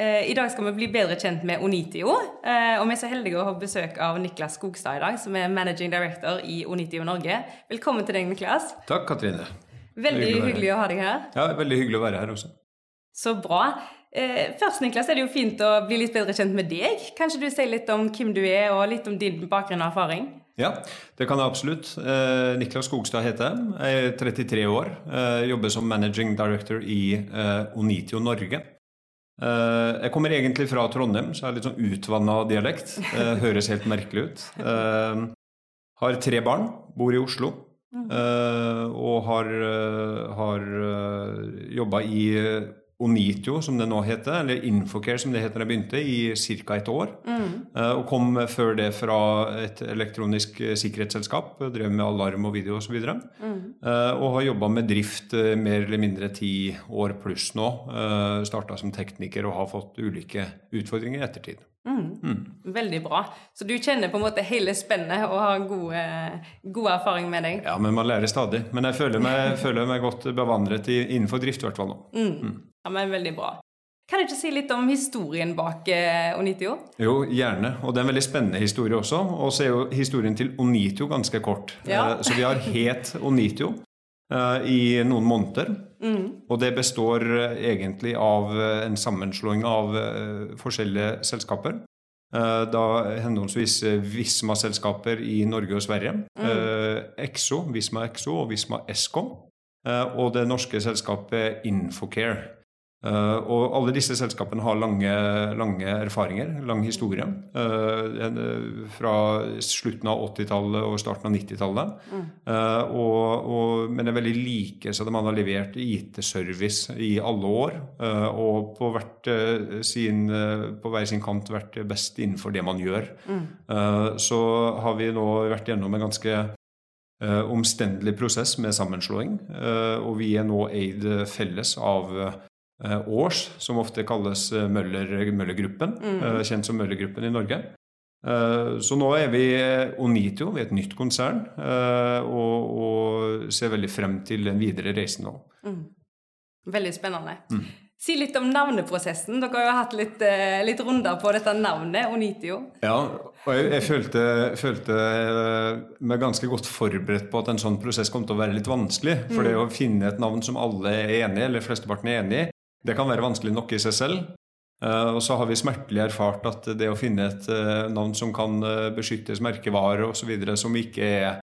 Eh, I dag skal vi bli bedre kjent med Onitio. eh, Og vi er så heldige å ha besøk av Niklas Skogstad i dag, som er managing director i Onitio Norge. Velkommen til deg, Niklas. Takk, Katrine. Veldig Hyggelig hyggelig å ha deg her. Ja, Veldig hyggelig å være her også. Så bra. Eh, Først, Niklas, er det jo fint å bli litt bedre kjent med deg. Kanskje du sier litt om hvem du er, og litt om din bakgrunn og erfaring? Ja, det kan jeg absolutt. Eh, Niklas Skogstad heter jeg. Jeg er 33 år. Eh, jobber som managing director i eh, Onitio Norge. Eh, jeg kommer egentlig fra Trondheim, så jeg har litt sånn utvanna dialekt. Eh, høres helt merkelig ut. Eh, har tre barn, bor i Oslo. eh, og har, har jobba i Onitio, som det nå heter, eller Infocare, som det het da jeg begynte, i ca. et år. Mm. Og kom før det fra et elektronisk eh, sikkerhetsselskap. Drev med alarm og video osv. Og, mm. og har jobba med drift eh, mer eller mindre ti år pluss nå. Starta som tekniker og har fått ulike utfordringer i ettertid. Veldig bra. Så du kjenner på en måte hele spennet og har god, eh, god erfaring med deg? Ja, men man lærer stadig. Men jeg føler meg, føler meg godt bevandret i, innenfor drift, i hvert fall nå. Ja, men Veldig bra. Kan du ikke si litt om historien bak eh, Onitio? Jo, gjerne. Og det er en veldig spennende historie også. Og så er jo historien til Onitio ganske kort. Ja. Eh, Så vi har het Onitio eh, i noen måneder. Og det består egentlig av en sammenslåing av forskjellige selskaper. Eh, Da henholdsvis Visma-selskaper i Norge og Sverige. eh, Exo, Visma Exo og Visma Eskom. eh, Og det norske selskapet Infocare. Eh, og alle disse selskapene har lange, lange erfaringer, lang historie. Uh, fra slutten av 80-tallet og starten av 90-tallet. Eh, og, og, men er veldig like, så de har levert IT-service i alle år. og på, hvert, sin, sin kant vært best innenfor det man gjør. Eh, så har vi nå vært gjennom en ganske omstendelig prosess med sammenslåing. og vi er nå eid felles av Års, som ofte kalles eh, Møller, Møllergruppen, mm. kjent som Møllergruppen i Norge. Eh, Så nå er vi eh, Onitio, vi er et nytt konsern, eh, og, og ser veldig frem til den videre reisen nå. Veldig spennende. Si litt om navneprosessen. Dere har jo hatt litt, eh, litt runder på dette navnet, Onitio. Ja, og jeg, jeg følte, følte eh, meg ganske godt forberedt på at en sånn prosess kom til å være litt vanskelig. For det å finne et navn som alle er enig i, eller flesteparten er enig i, det kan være vanskelig nok i seg selv. Eh, og så har vi smertelig erfart at det å finne et eh, navn som kan eh, beskyttes merkevare osv., som ikke er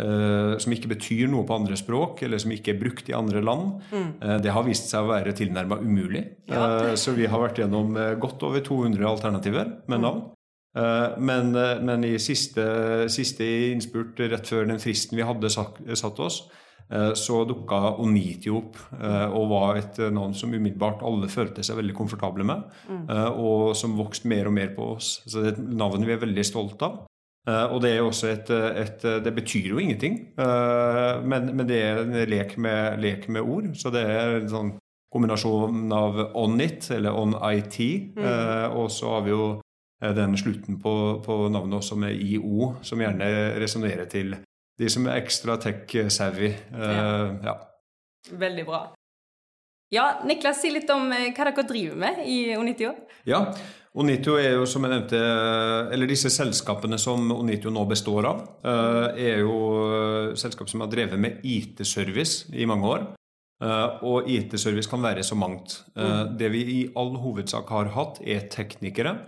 som ikke betyr noe på andre språk, eller som ikke er brukt i andre land, eh, det har vist seg å være tilnærma umulig. Eh, Så vi har vært gjennom godt over 200 alternativer med navn. Eh, Men, eh, men i siste, siste innspurt, rett før den fristen vi hadde satt, oss, eh, så dukka Onitio opp og var et navn som umiddelbart alle følte seg veldig komfortable med, eh, og som vokste mer og mer på oss. Så det er et navn vi er veldig stolt av. Og det er også et, et Det betyr jo ingenting, men, men det er en lek med, lek med ord. Så det er en sånn kombinasjon av on it, eller on IT, mm. og så har vi jo den slutten på, på navnet også med IO, som gjerne resonnerer til de som er ekstra tech-savvy. Eh, ja. Veldig bra. Ja, Niklas, si litt om eh, hva dere driver med i Onitio. Ja, Onitio er jo som jeg nevnte, eller disse selskapene som Onitio nå består av, eh, er jo eh, selskap som har drevet med IT-service i mange år. Eh, Og IT-service kan være så mangt. Mm. Det vi i all hovedsak har hatt, er teknikere eh,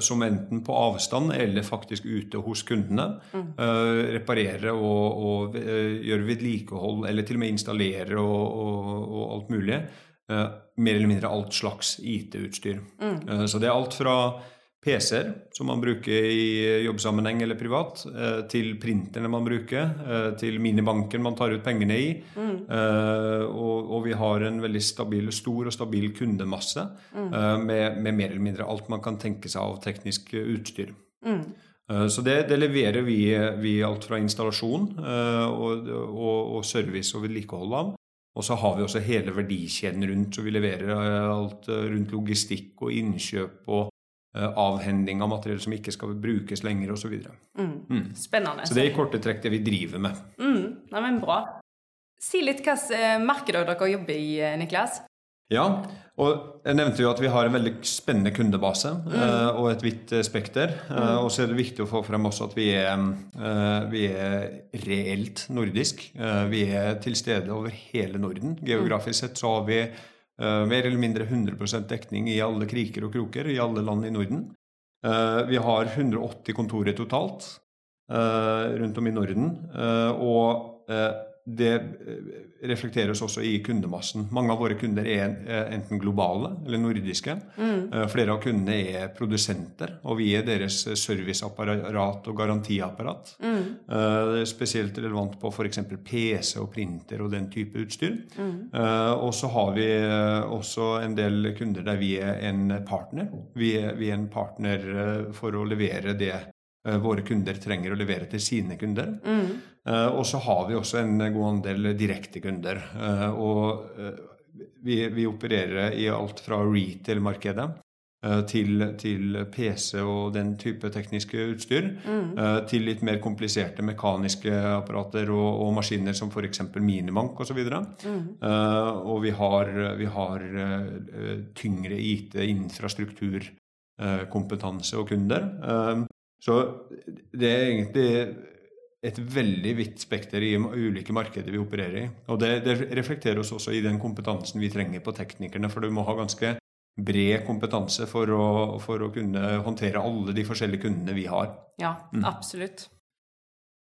som enten på avstand eller faktisk ute hos kundene eh, reparerer og, og eh, gjør vedlikehold, eller til og med installerer og, og, og alt mulig. Eh, mer eller mindre alt slags IT-utstyr. Eh, så det er alt fra PC-er, som man bruker i jobbsammenheng eller privat, eh, til printerne man bruker, eh, til minibanken man tar ut pengene i. Mm. og, og vi har en veldig stabil, stor og stabil kundemasse mm. med, med mer eller mindre alt man kan tenke seg av teknisk utstyr. Så det, det leverer vi, vi, alt fra installasjon og, og, og service og vedlikehold av. Og så har vi også hele verdikjeden rundt, så vi leverer alt rundt logistikk og innkjøp og avhending av materiell som ikke skal brukes lenger osv. Mm. Mm. Spennende. Så det er i korte trekk det vi driver med. Mm. Nei, men bra. Si litt hvilke markeder dere jobber i, Niklas. Ja, og jeg nevnte jo at vi har en veldig spennende kundebase mm. og et vidt spekter. Mm. Og så er det viktig å få frem også at vi er, vi er reelt nordisk. vi er til stede over hele Norden. Geografisk sett så har vi mer eller mindre 100% dekning i alle kriker og kroker i alle land i Norden. vi har 180 kontorer totalt rundt om i Norden. og det eh, reflekteres også i kundemassen. Mange av våre kunder er enten globale eller nordiske. Mm. Eh, flere av kundene er produsenter, og vi er deres serviceapparat og garantiapparat. Mm. Eh, det er spesielt relevant på f.eks. PC og printer og den type utstyr. Mm. Og så har vi også en del kunder der vi er en partner. Vi er, vi er en partner for å levere det Eh, våre kunder trenger å levere til sine kunder. Mm. Eh, og så har vi også en god andel direkte kunder. Eh, og vi, vi opererer i alt fra retail-markedet til, til, PC og den type tekniske utstyr, mm. til litt mer kompliserte mekaniske apparater og, og maskiner som f.eks. minibank osv. Og, så mm. og vi har, vi har tyngre IT, infrastrukturkompetanse og kunder. Så det er egentlig et veldig vidt spekter i ulike markeder vi opererer i. Og det, det reflekterer oss også i den kompetansen vi trenger på teknikerne, for du må ha ganske bred kompetanse for å, for å kunne håndtere alle de forskjellige kundene vi har. Ja, mm. absolutt.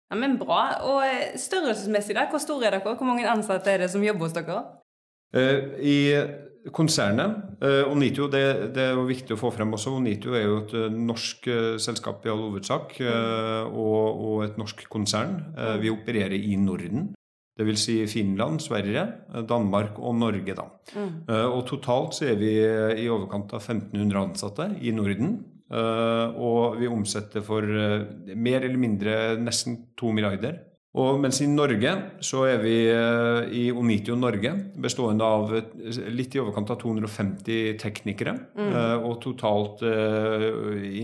Ja, men bra. Og eh, størrelsesmessig, da, hvor store er dere? Hvor mange ansatte er det som jobber hos dere? Uh, I konsernet. Uh, Onitio, det, det, er jo viktig å få frem også. Onitio er jo et uh, norsk uh, selskap i all hovedsak, og, og, et norsk konsern. vi opererer i Norden. Dvs. Si Finland, Sverige, Danmark og Norge. da. Mm. og totalt så er vi i overkant av 1500 ansatte i Norden. og vi omsetter for mer eller mindre nesten to milliarder og mens i Norge så er vi eh, i Onitio Norge, bestående av litt i overkant av 250 teknikere. Mm. Eh, og totalt eh,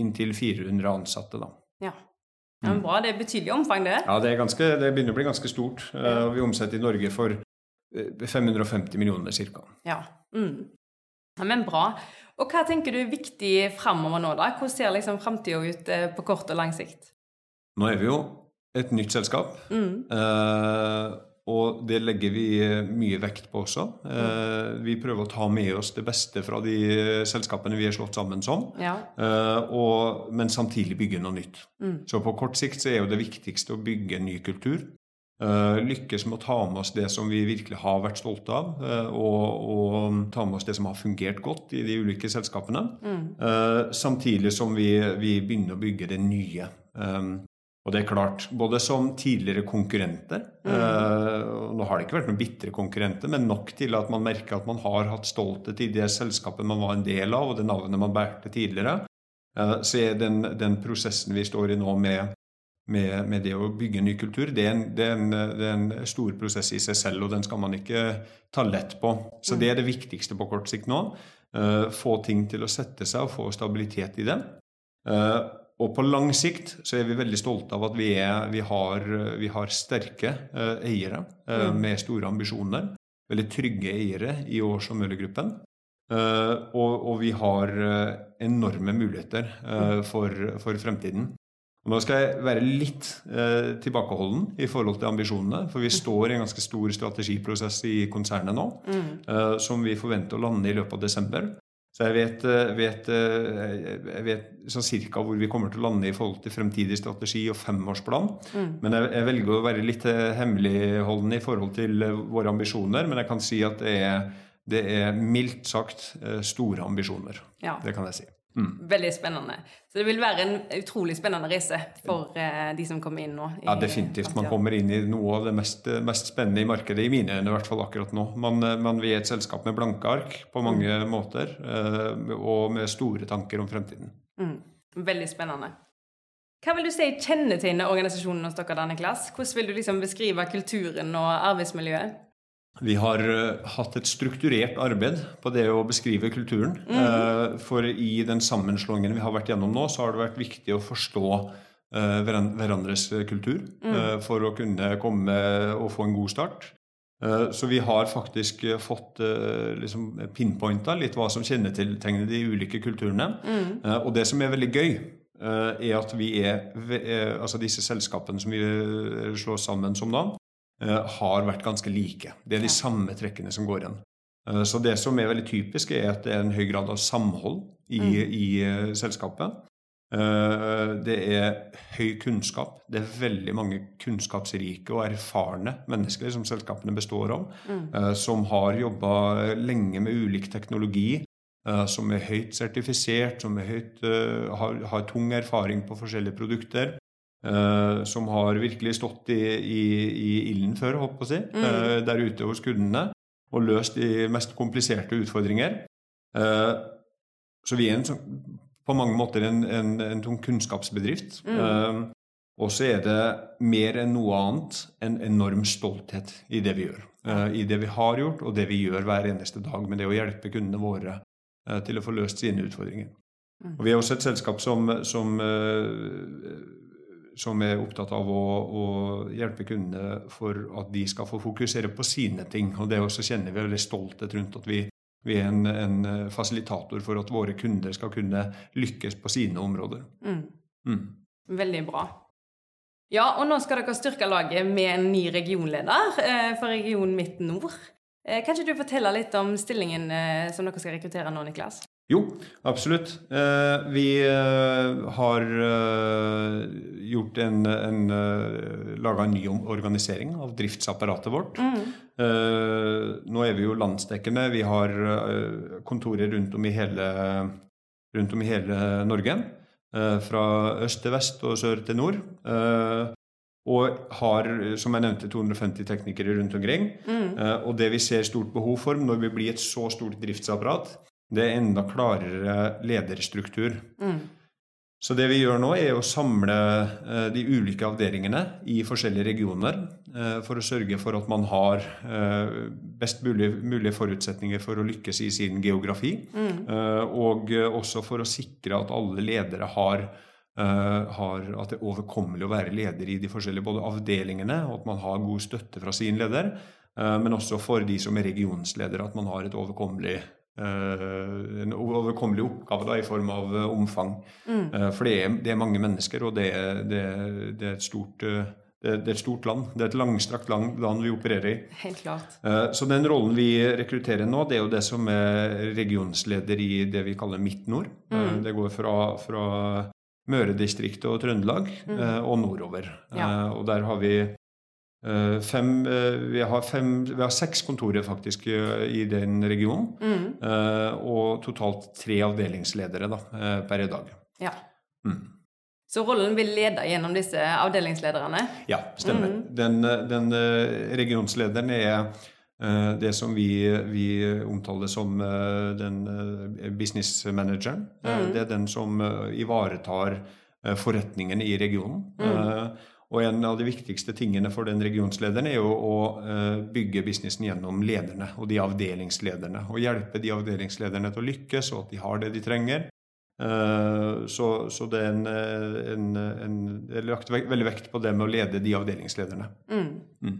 inntil 400 ansatte, da. Ja. ja men bra. Det er betydelig omfang, det? Ja, det, ganske, det begynner å bli ganske stort. Og vi omsetter i Norge for 550 millioner ca. Ja. Mm. ja. Men bra. Og hva tenker du er viktig framover nå, da? Hvordan ser liksom framtida ut på kort og lang sikt? Nå er vi jo et nytt selskap. Mm. Eh, og det legger vi mye vekt på også. Eh, vi prøver å ta med oss det beste fra de selskapene vi er slått sammen som, ja. eh, og, men samtidig bygge noe nytt. Mm. Så på kort sikt så er jo det viktigste å bygge en ny kultur. Uh, lykkes med å ta med oss det som vi virkelig har vært stolte av, uh, og, og, ta med oss det som har fungert godt i de ulike selskapene. Mm. Uh, samtidig som vi, vi, begynner å bygge det nye. Um, og det er klart, både som tidligere konkurrenter mm. eh, Nå har det ikke vært noen bitre konkurrenter, men nok til at man merker at man har hatt stolthet i det selskapet man var en del av, og det navnet man bærte tidligere. Eh, så den, den, prosessen vi står i nå med, med, med det å bygge ny kultur, det er, en, det, er en, det er, en, stor prosess i seg selv, og den skal man ikke ta lett på. Så mm. det er det viktigste på kort sikt nå. Eh, få ting til å sette seg og få stabilitet i det. Eh, og på lang sikt så er vi veldig stolte av at vi, er, vi, har, vi har, sterke uh, eiere uh, mm. med store ambisjoner. Veldig trygge eiere i Års- og Møllergruppen. Uh, og, og, vi har enorme muligheter for, for, fremtiden. Og nå skal jeg være litt tilbakeholden i forhold til ambisjonene. For vi mm. står i en ganske stor strategiprosess i konsernet nå, mm. som vi forventer å lande i løpet av desember. Så jeg vet, eh, vet, eh, jeg vet sånn cirka hvor vi kommer til å lande i forhold til fremtidig strategi og femårsplan. Mm. Men jeg, jeg, velger å være litt hemmeligholden hemmeligholdende i forhold til våre ambisjoner. Men jeg kan si at det er, det er mildt sagt store ambisjoner. Ja. Det kan jeg si. Mm. Veldig spennende. Så det vil være en utrolig spennende reise for uh, de som kommer inn nå. ja, definitivt. Man kommer inn i noe av det mest, mest spennende i markedet, i mine øyne i hvert fall akkurat nå. Man, eh, man vil et selskap med blanke ark på mange mm. måter, uh, og med store tanker om fremtiden. Mm. Veldig spennende. Hva vil du si kjennetegner organisasjonen hos dere, Niklas? Hvordan vil du liksom beskrive kulturen og arbeidsmiljøet? Vi har uh, hatt et strukturert arbeid på det å beskrive kulturen. Mm. Uh, for i den sammenslåingen vi har vært gjennom nå, så har det vært viktig å forstå uh, hverandres kultur mm. for å kunne komme og få en god start. Så vi har faktisk fått liksom pinpointa litt hva som kjennetegner de ulike kulturene. Mm. Og det som er veldig gøy, er at vi er Altså disse selskapene som vi slår sammen som Eh, har vært ganske like. Det er de samme trekkene som går igjen. Eh, så det som er veldig typisk, er at det er en høy grad av samhold i, mm. i uh, selskapet. Det er høy kunnskap. Det er veldig mange kunnskapsrike og erfarne mennesker som selskapene består av, mm. som har jobba lenge med ulik teknologi, som er høyt sertifisert, som er høyt, har, har tung erfaring på forskjellige produkter. Uh, som har virkelig stått i, i, i ilden før, håper jeg å si, mm. uh, der ute hos kundene og løst de mest kompliserte utfordringer. Uh, så vi er en, på mange måter en, en, en tung kunnskapsbedrift. Mm. og så er det mer enn noe annet en enorm stolthet i det vi gjør. I det vi har gjort, og det vi gjør hver eneste dag med det å hjelpe kundene våre til å få løst sine utfordringer. Mm. Og Vi er også et selskap som, som som er opptatt av å, å, hjelpe kundene for at de skal få fokusere på sine ting. Og det også kjenner vi veldig stolthet rundt at vi, vi er en, en, fasilitator for at våre kunder skal kunne lykkes på sine områder. Mm. Mm. Veldig bra. Ja, og nå skal dere styrke laget med en ny regionleder eh, for region Midt-Nord. Eh, kan ikke du fortelle litt om stillingen eh, som dere skal rekruttere nå, Niklas? Jo, absolutt. Eh, vi eh, har eh, gjort en, en laga en ny organisering av driftsapparatet vårt. Mm. Nå er vi jo landsdekkende. Vi har kontorer rundt om i hele, om i hele Norge. Fra øst til vest og sør til nord. Og har, som jeg nevnte, 250 teknikere rundt omkring. Mm. Og det vi ser stort behov for når vi blir et så stort driftsapparat, det er enda klarere lederstruktur. Mm. Så det vi gjør nå, er å samle eh, de ulike avdelingene i forskjellige regioner eh, for å sørge for at man har eh, best mulige, mulige forutsetninger for å lykkes i sin geografi. Mm. Og også for å sikre at alle ledere har, har, at det er overkommelig å være leder i de forskjellige både avdelingene, og at man har god støtte fra sin leder. Men også for de som er regionsledere, at man har et overkommelig en overkommelig oppgave da, i form av eh, omfang. Mm. Eh, for det er, det er, mange mennesker, og det er, det, det er et stort det er et stort land. Det er et langstrakt land, land vi opererer i. Helt klart. Så den rollen vi rekrutterer nå, det er jo det som er regionsleder i det vi kaller Midt-Nord. Mm. Det går fra, fra Møredistriktet og Trøndelag mm. og nordover. Ja. Og der har vi Eh, fem, eh, vi, har fem, vi, har seks kontorer faktisk i den regionen. Mm. Eh, og totalt tre avdelingsledere da, per i dag. Ja. Mm. Så rollen vil lede gjennom disse avdelingslederne? Ja, stemmer. Mm. Den, den, regionslederen er det som vi, vi omtaler som den business manageren. Mm. Det er den som ivaretar forretningen i regionen. Og en av de viktigste tingene for den regionslederen er jo å eh, bygge businessen gjennom lederne og de avdelingslederne. Og hjelpe de avdelingslederne til å lykkes, og at de har det de trenger. Eh, så, så det er en, en, en, det er lagt veldig vekt på det med å lede de avdelingslederne. Mm. Mm.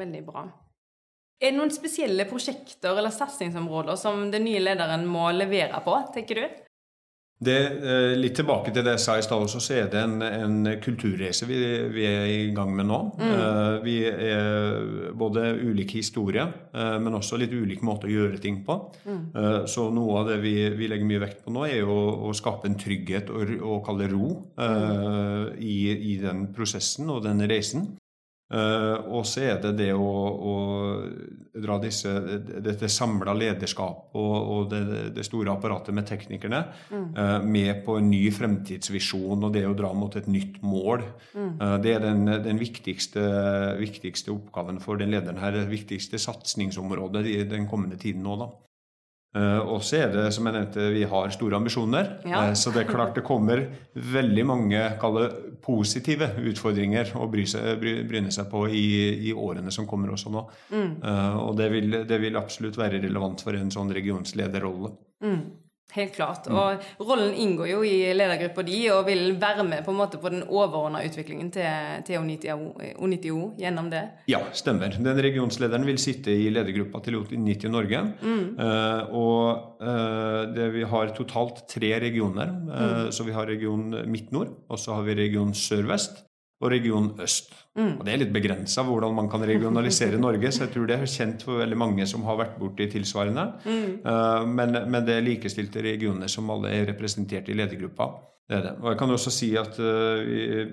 Veldig bra. Er det noen spesielle prosjekter eller satsingsområder som den nye lederen må levere på, tenker du? Det, eh, litt tilbake til det jeg sa i stad også, så er det en, en kulturreise vi, vi, er i gang med nå. Mm. Uh, vi er både ulik historie, uh, men også litt ulik måte å gjøre ting på. Mm. Så noe av det vi, vi, legger mye vekt på nå, er å, å skape en trygghet og, og kalle ro mm. i, i, den prosessen og den reisen. Uh, og så er det det å, å dra disse, dette samla lederskapet og, og det, det, store apparatet med teknikerne mm. uh, med på en ny fremtidsvisjon og det å dra mot et nytt mål. Mm. Uh, det er den, den viktigste, viktigste, oppgaven for den lederen her. Det viktigste satsingsområdet i den kommende tiden nå. da. Og så er det, som jeg nevnte, vi har store ambisjoner. Ja. Så det er klart det kommer veldig mange positive utfordringer å bry seg, bry, bryne seg på i, i, årene som kommer også nå. Mm. Uh, og det vil, det vil, absolutt være relevant for en sånn regionslederrolle. Mm. Helt klart. Mm. Og rollen inngår jo i ledergruppa di og vil være med på en måte på den overordna utviklingen til, til Onitio gjennom det? Ja, stemmer. Den regionslederen vil sitte i ledergruppa til Onitio Norge. Mm. Uh, og uh, det, vi har totalt tre regioner. Uh, mm. Så vi har region Midt-Nord, og så har vi region Sør-Vest og region øst. Mm. Og Det er litt begrensa hvordan man kan regionalisere Norge, så jeg tror det er kjent for veldig mange som har vært borti tilsvarende. Mm. Uh, men, men, det er likestilte regioner som alle er representert i ledergruppa. Det er det. Og jeg kan også si at uh,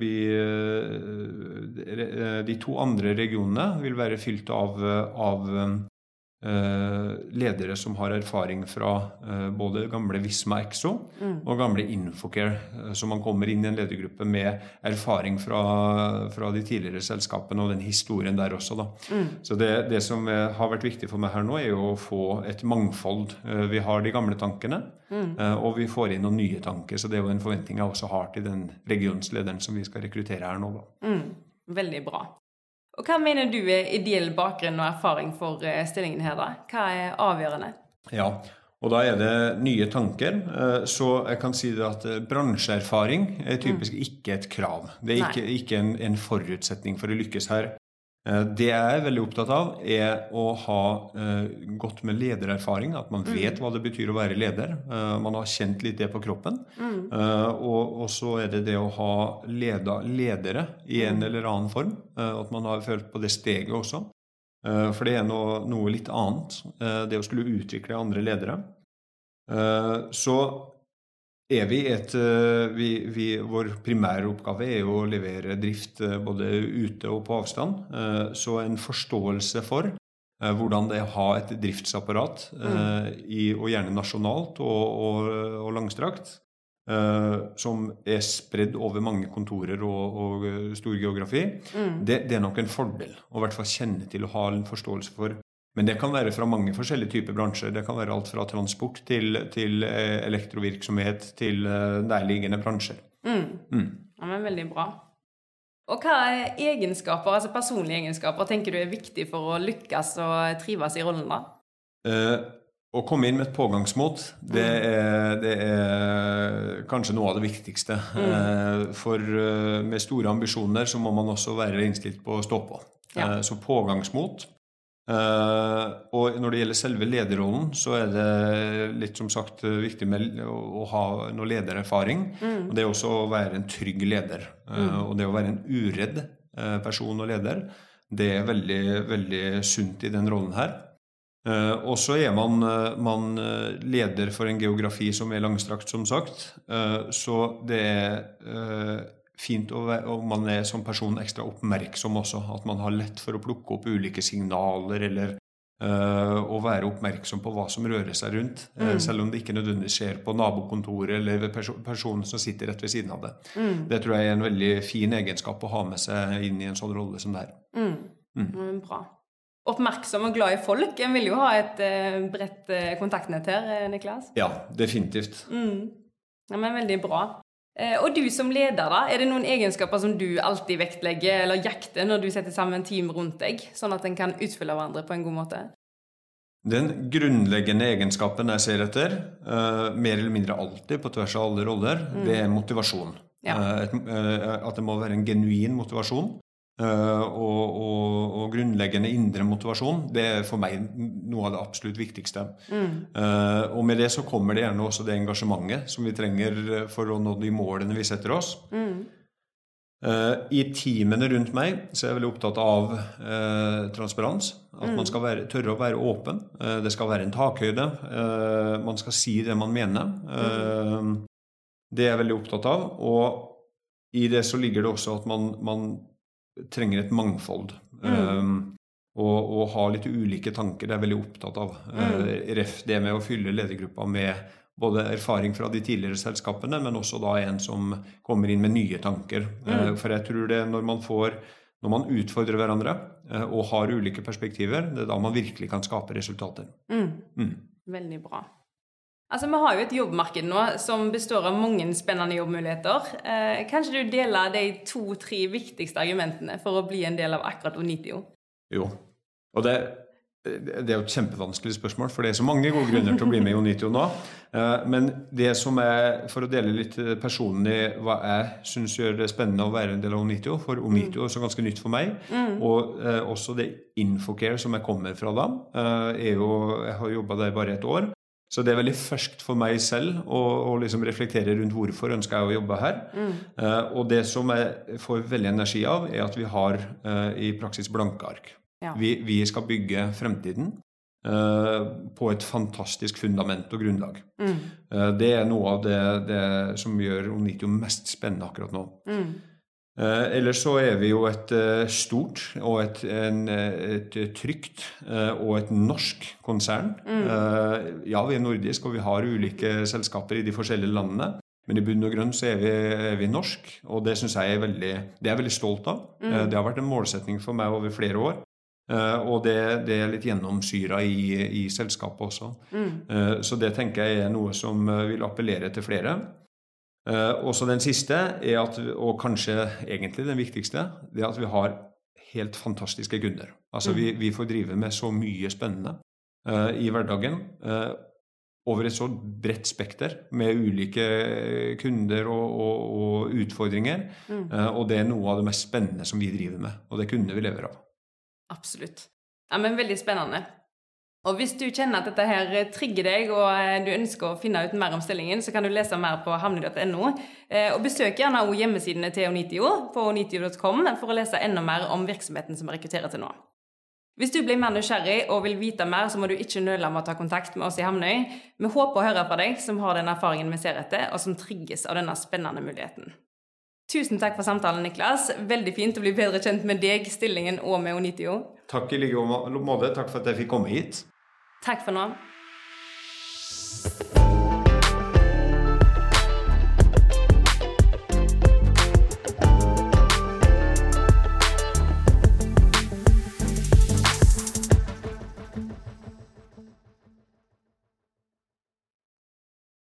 vi, uh, de to andre regionene vil være fylt av, av Eh, ledere som har erfaring fra eh, både gamle Visma Exo mm. og gamle Infocare. Eh, så man kommer inn i en ledergruppe med erfaring fra, fra de tidligere selskapene og den historien der også. Mm. Så det, det, som har vært viktig for meg her nå, er jo å få et mangfold. Vi har de gamle tankene, mm. og vi får inn noen nye tanker. Så det er jo en forventning jeg også har til den regionslederen som vi skal rekruttere her nå. Da. Mm. Veldig bra. Og Hva mener du er ideell bakgrunn og erfaring for eh, stillingen her? da? Hva er avgjørende? Ja, og da er det nye tanker. Eh, så jeg kan si at eh, bransjeerfaring er typisk mm. ikke et krav. Det er ikke, ikke en, en, forutsetning for å lykkes her. Eh, det jeg er veldig opptatt av, er å ha uh, godt med ledererfaring. At man vet mm. hva det betyr å være leder. Uh, man har kjent litt det på kroppen. Mm. Og, så er det det å ha leda ledere i en mm. eller annen form. at man har følt på det steget også. for det er noe, noe litt annet. det å skulle utvikle andre ledere. så vi et eh, vi, vi, Vår primære oppgave er jo å levere drift eh, både ute og på avstand. Eh, så en forståelse for hvordan det er å ha et driftsapparat, mm. i, og gjerne nasjonalt og, og, og langstrakt, som er spredd over mange kontorer og, og stor geografi, mm. det, det, er nok en fordel å i hvert fall kjenne til å ha en forståelse for men det kan være fra mange forskjellige typer bransjer. Det kan være alt fra transport til, til eh, elektrovirksomhet til eh, nærliggende bransjer. Mm. Mm. Ja, men Veldig bra. Og hva er egenskaper, altså personlige egenskaper tenker du er viktig for å lykkes og trives i rollen? da? Eh, å komme inn med et pågangsmot, det mm. er, det er kanskje noe av det viktigste. Mm. Eh, for eh, med store ambisjoner så må man også være innstilt på å stå på. Ja. Eh, så pågangsmot og når det gjelder selve lederrollen, så er det litt som sagt viktig med å, ha noe ledererfaring. Mm. Og det er også å være en trygg leder. Uh, mm. Og det å være en uredd uh, person og leder, det er veldig, veldig sunt i den rollen her. og så er man, man, leder for en geografi som er langstrakt, som sagt. så det er fint om man er som person ekstra oppmerksom også. At man har lett for å plukke opp ulike signaler eller øh, å være oppmerksom på hva som rører seg rundt. Mm. selv om det ikke nødvendigvis skjer på nabokontoret eller ved perso personen som sitter rett ved siden av det. Mm. Det tror jeg er en veldig fin egenskap å ha med seg inn i en sånn rolle som det er. Mm. Mm. Bra. Oppmerksom og glad i folk. En vil jo ha et uh, bredt kontaktnett her, Niklas? Ja, definitivt. Mm. Ja, men Veldig bra. Eh, og du som leder, da, er det noen egenskaper som du alltid vektlegger eller jakter når du setter sammen team rundt deg, sånn at en kan utfylle hverandre på en god måte? Den grunnleggende egenskapen jeg ser etter, uh, mer eller mindre alltid på tvers av alle roller, mm. det er motivasjon. Ja. Uh, et, uh, at det må være en genuin motivasjon. Uh, og, og, og, grunnleggende indre motivasjon, det er for meg noe av det absolutt viktigste. Mm. Uh, og med det så kommer det gjerne også det engasjementet som vi trenger for å nå de målene vi setter oss. Mm. I teamene rundt meg så er jeg veldig opptatt av transparens. At mm. man skal være, tørre å være åpen. det skal være en takhøyde. man skal si det man mener. Mm. det er jeg veldig opptatt av. Og i det så ligger det også at man, man trenger et mangfold. Mm. Um, og, og, ha litt ulike tanker. Det er jeg veldig opptatt av. Mm. Uh, ref det med å fylle ledergruppa med både erfaring fra de tidligere selskapene, men også da en som kommer inn med nye tanker. Mm. Uh, for jeg tror det når man får når man utfordrer hverandre uh, og har ulike perspektiver, det er da man virkelig kan skape resultater. Mm. mm. Veldig bra. Altså, Vi har jo et jobbmarked nå som består av mange spennende jobbmuligheter. Eh, kanskje du deler de to-tre viktigste argumentene for å bli en del av akkurat Onitio? Jo. Og det, det er jo et kjempevanskelig spørsmål, for det er så mange gode grunner til å bli med i Onitio nå. Eh, men det som er, for å dele litt personlig hva jeg syns gjør det spennende å være en del av Onitio, for Onitio er så ganske nytt for meg, mm. og eh, også det Infocare som jeg kommer fra da, eh, Jeg har jobba der bare et år. Så det er veldig ferskt for meg selv å, å liksom reflektere rundt hvorfor ønsker jeg å jobbe her. Mm. Uh, og det som jeg får veldig energi av, er at vi har uh, i praksis blanke ark. Ja. Vi, vi, skal bygge fremtiden uh, på et fantastisk fundament og grunnlag. Mm. det er noe av det, det som gjør Onitio mest spennende akkurat nå. Mm. Eh, ellers så er vi jo et eh, stort og et, en, et trygt eh, og et norsk konsern. Mm. Eh, ja, vi er nordisk, og vi har ulike selskaper i de forskjellige landene. Men i bunn og grunn så er vi, er vi norsk, og det syns jeg er veldig, det er jeg veldig stolt av. Mm. Eh, det har vært en målsetning for meg over flere år. Og det, det, er litt gjennomsyra i, i, selskapet også. Mm. Så det tenker jeg er noe som vil appellere til flere. Uh, også den siste, er at, og kanskje egentlig den viktigste, det er at vi har helt fantastiske kunder. Altså mm. vi, vi, får drive med så mye spennende uh, i hverdagen. Uh, over et så bredt spekter med ulike kunder og, og, og utfordringer. Mm. og det er noe av det mest spennende som vi driver med. Og det kunne vi lever av. Absolutt. Ja, men Veldig spennende. Og Hvis du kjenner at dette her trigger deg, og eh, du ønsker å finne ut mer om stillingen, så kan du lese mer på hamne.no. Eh, og Besøk gjerne også hjemmesidene til Onitio på onitio.com for å lese enda mer om virksomheten som rekrutterer til nå. Hvis du blir mer nysgjerrig og vil vite mer, så må du ikke nøle med å ta kontakt med oss i Hamnøy. Vi håper å høre fra deg som har den erfaringen vi ser etter, og som trigges av denne spennende muligheten. Tusen takk for samtalen, Niklas. Veldig fint å bli bedre kjent med deg, stillingen og med Onitio. Takk i like måte. Takk for at jeg fikk komme hit. Takk for nå.